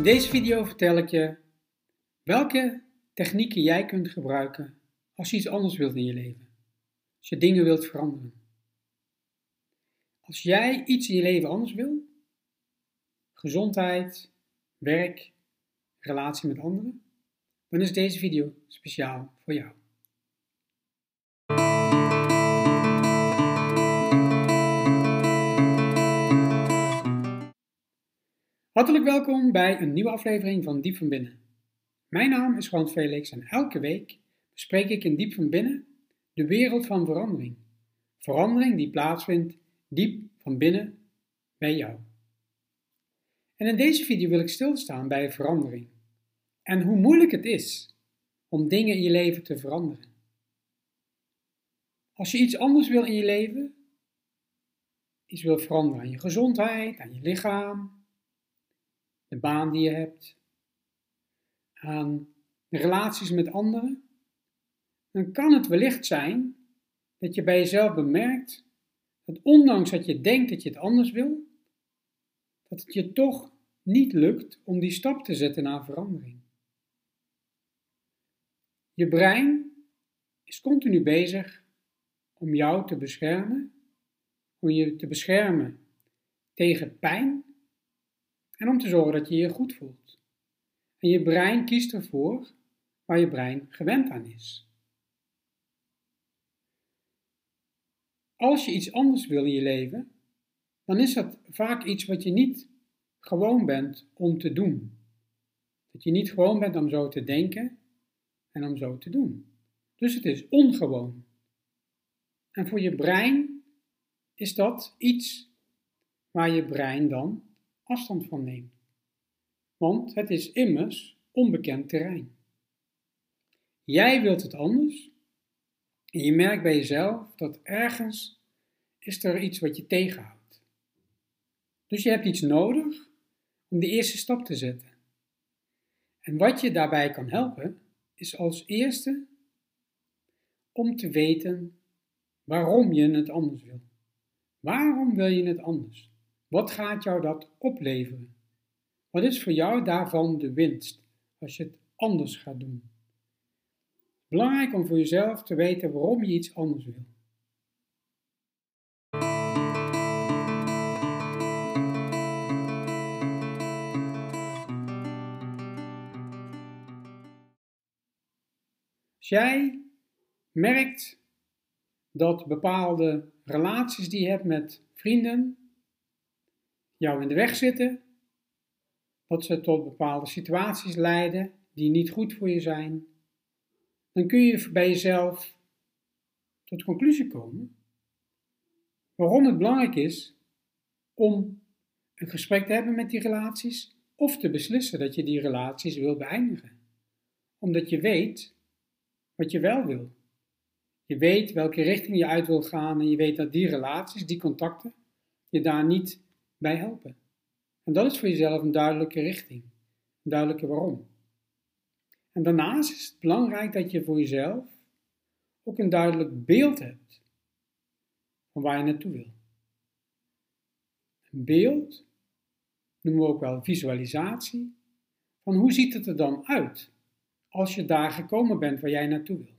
In deze video vertel ik je welke technieken jij kunt gebruiken als je iets anders wilt in je leven. Als je dingen wilt veranderen. Als jij iets in je leven anders wil, gezondheid, werk, relatie met anderen, dan is deze video speciaal voor jou. Hartelijk welkom bij een nieuwe aflevering van Diep van Binnen. Mijn naam is Juan Felix en elke week bespreek ik in Diep van Binnen de wereld van verandering. Verandering die plaatsvindt diep van binnen bij jou. En in deze video wil ik stilstaan bij verandering en hoe moeilijk het is om dingen in je leven te veranderen. Als je iets anders wil in je leven, iets wil veranderen aan je gezondheid, aan je lichaam, de baan die je hebt, aan relaties met anderen, dan kan het wellicht zijn dat je bij jezelf bemerkt dat ondanks dat je denkt dat je het anders wil, dat het je toch niet lukt om die stap te zetten naar verandering. Je brein is continu bezig om jou te beschermen, om je te beschermen tegen pijn en om te zorgen dat je je goed voelt. En je brein kiest ervoor waar je brein gewend aan is. Als je iets anders wil in je leven, dan is dat vaak iets wat je niet gewoon bent om te doen. Dat je niet gewoon bent om zo te denken en om zo te doen. Dus het is ongewoon. En voor je brein is dat iets waar je brein dan afstand van neemt. Want het is immers onbekend terrein. Jij wilt het anders en je merkt bij jezelf dat ergens is er iets wat je tegenhoudt. Dus je hebt iets nodig om de eerste stap te zetten. En wat je daarbij kan helpen, is als eerste om te weten waarom je het anders wil. Waarom wil je het anders? Wat gaat jou dat opleveren? Wat is voor jou daarvan de winst als je het anders gaat doen? Belangrijk om voor jezelf te weten waarom je iets anders wil. Als jij merkt dat bepaalde relaties die je hebt met vrienden, jou in de weg zitten, dat ze tot bepaalde situaties leiden die niet goed voor je zijn, dan kun je bij jezelf tot conclusie komen waarom het belangrijk is om een gesprek te hebben met die relaties of te beslissen dat je die relaties wil beëindigen. Omdat je weet wat je wel wil. Je weet welke richting je uit wil gaan en je weet dat die relaties, die contacten, je daar niet bij helpen. En dat is voor jezelf een duidelijke richting, een duidelijke waarom. En daarnaast is het belangrijk dat je voor jezelf ook een duidelijk beeld hebt van waar je naartoe wil. Een beeld noemen we ook wel visualisatie van hoe ziet het er dan uit als je daar gekomen bent waar jij naartoe wil.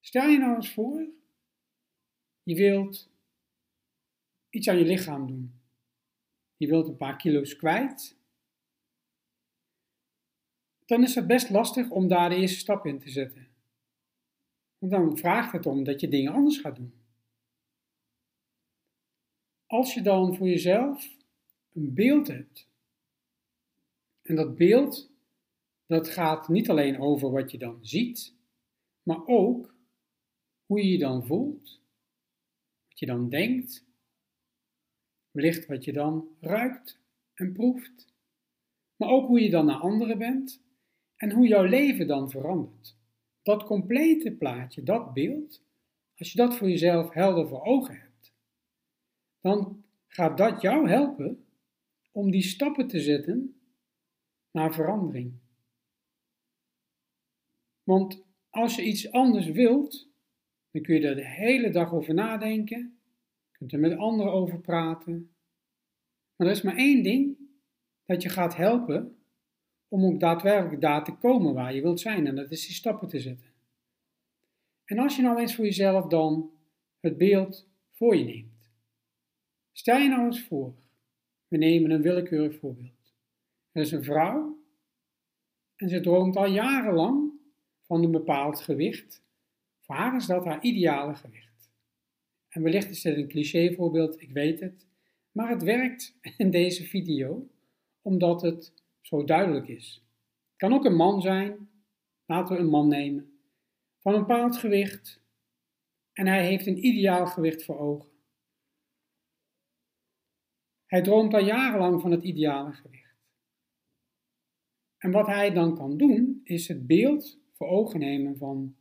Stel je nou eens voor je wilt iets aan je lichaam doen. Je wilt een paar kilo's kwijt. Dan is het best lastig om daar de eerste stap in te zetten. Want dan vraagt het om dat je dingen anders gaat doen. Als je dan voor jezelf een beeld hebt. En dat beeld, dat gaat niet alleen over wat je dan ziet, maar ook hoe je je dan voelt je dan denkt, wellicht wat je dan ruikt en proeft, maar ook hoe je dan naar anderen bent en hoe jouw leven dan verandert. Dat complete plaatje, dat beeld, als je dat voor jezelf helder voor ogen hebt, dan gaat dat jou helpen om die stappen te zetten naar verandering. Want als je iets anders wilt, dan kun je er de hele dag over nadenken. kunt er met anderen over praten. Maar er is maar één ding dat je gaat helpen om ook daadwerkelijk daar te komen waar je wilt zijn. En dat is die stappen te zetten. En als je nou eens voor jezelf dan het beeld voor je neemt. Stel je nou eens voor, we nemen een willekeurig voorbeeld. Er is een vrouw en ze droomt al jarenlang van een bepaald gewicht. Haar is dat haar ideale gewicht. En wellicht is dit een clichévoorbeeld, ik weet het, maar het werkt in deze video omdat het zo duidelijk is. Het kan ook een man zijn, laten we een man nemen, van een bepaald gewicht en hij heeft een ideaal gewicht voor ogen. Hij droomt al jarenlang van het ideale gewicht. En wat hij dan kan doen, is het beeld voor ogen nemen van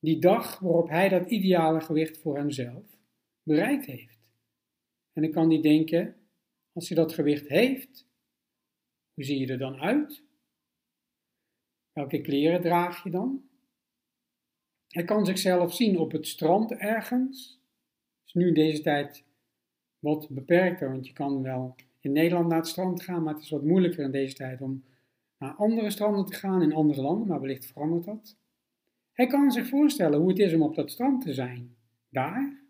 die dag waarop hij dat ideale gewicht voor hemzelf bereikt heeft. En dan kan hij denken, als hij dat gewicht heeft, hoe zie je er dan uit? Welke kleren draag je dan? Hij kan zichzelf zien op het strand ergens. is nu in deze tijd wat beperkter, want je kan wel in Nederland naar het strand gaan, maar het is wat moeilijker in deze tijd om naar andere stranden te gaan in andere landen, maar wellicht verandert dat. Hij kan zich voorstellen hoe het is om op dat strand te zijn, daar,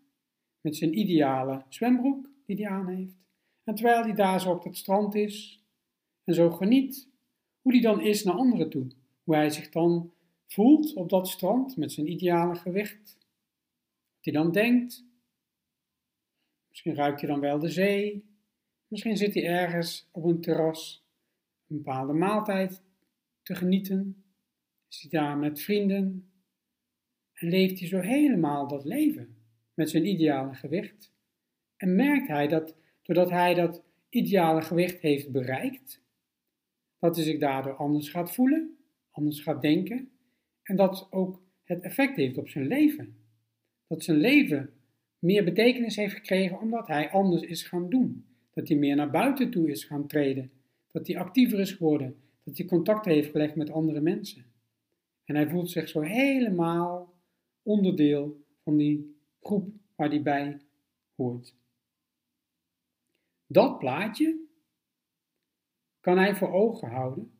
met zijn ideale zwembroek die hij aan heeft. En terwijl hij daar zo op dat strand is en zo geniet, hoe hij dan is naar anderen toe. Hoe hij zich dan voelt op dat strand met zijn ideale gewicht. Wat hij dan denkt. Misschien ruikt hij dan wel de zee. Misschien zit hij ergens op een terras een bepaalde maaltijd te genieten. Is hij daar met vrienden. En leeft hij zo helemaal dat leven met zijn ideale gewicht. En merkt hij dat doordat hij dat ideale gewicht heeft bereikt, dat hij zich daardoor anders gaat voelen, anders gaat denken en dat ook het effect heeft op zijn leven. Dat zijn leven meer betekenis heeft gekregen omdat hij anders is gaan doen. Dat hij meer naar buiten toe is gaan treden. Dat hij actiever is geworden. Dat hij contact heeft gelegd met andere mensen. En hij voelt zich zo helemaal onderdeel van die groep waar hij bij hoort. Dat plaatje kan hij voor ogen houden.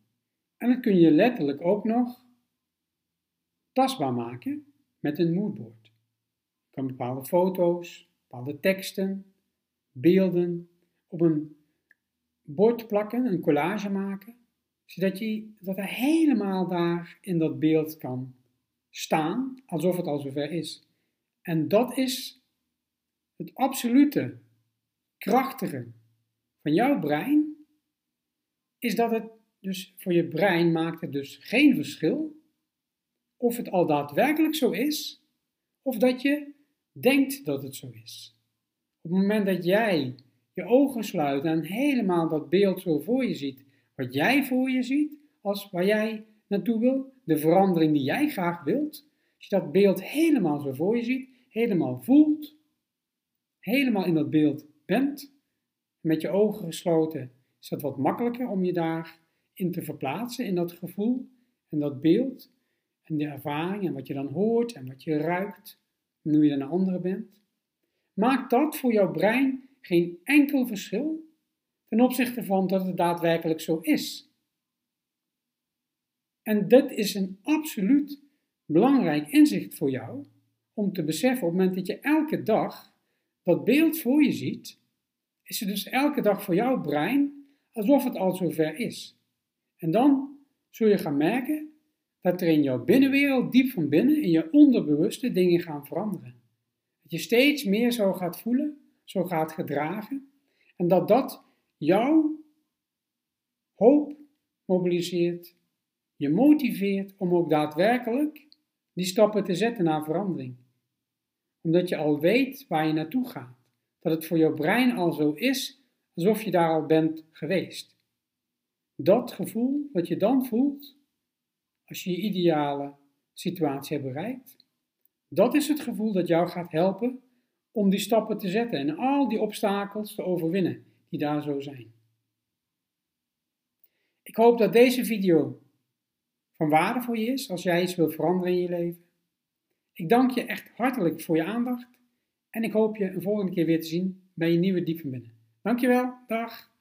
En dat kun je letterlijk ook nog tastbaar maken met een moodboard. Je kan bepaalde foto's, bepaalde teksten, beelden op een bord plakken, een collage maken, zodat je, dat helemaal daar in dat beeld kan staan, alsof het al zover is. En dat is het absolute krachtige van jouw brein, is dat het dus voor je brein maakt het dus geen verschil of het al daadwerkelijk zo is, of dat je denkt dat het zo is. Op het moment dat jij je ogen sluit en helemaal dat beeld zo voor je ziet, wat jij voor je ziet, als waar jij naartoe wil, de verandering die jij graag wilt, als je dat beeld helemaal zo voor je ziet, helemaal voelt, helemaal in dat beeld bent, met je ogen gesloten, is dat wat makkelijker om je daarin te verplaatsen, in dat gevoel en dat beeld en de ervaring en wat je dan hoort en wat je ruikt, en hoe je dan een andere bent, maakt dat voor jouw brein geen enkel verschil ten opzichte van dat het daadwerkelijk zo is. En dit is een absoluut belangrijk inzicht voor jou om te beseffen op het moment dat je elke dag dat beeld voor je ziet, is het dus elke dag voor jouw brein alsof het al zover is. En dan zul je gaan merken dat er in jouw binnenwereld, diep van binnen, in je onderbewuste dingen gaan veranderen. Dat je steeds meer zo gaat voelen, zo gaat gedragen, en dat dat jouw hoop mobiliseert, je motiveert om ook daadwerkelijk die stappen te zetten naar verandering. Omdat je al weet waar je naartoe gaat. Dat het voor jouw brein al zo is alsof je daar al bent geweest. Dat gevoel wat je dan voelt, als je je ideale situatie hebt bereikt. Dat is het gevoel dat jou gaat helpen om die stappen te zetten en al die obstakels te overwinnen die daar zo zijn. Ik hoop dat deze video van waarde voor je is als jij iets wil veranderen in je leven. Ik dank je echt hartelijk voor je aandacht en ik hoop je een volgende keer weer te zien bij je nieuwe Diep van Binnen. Dankjewel, dag!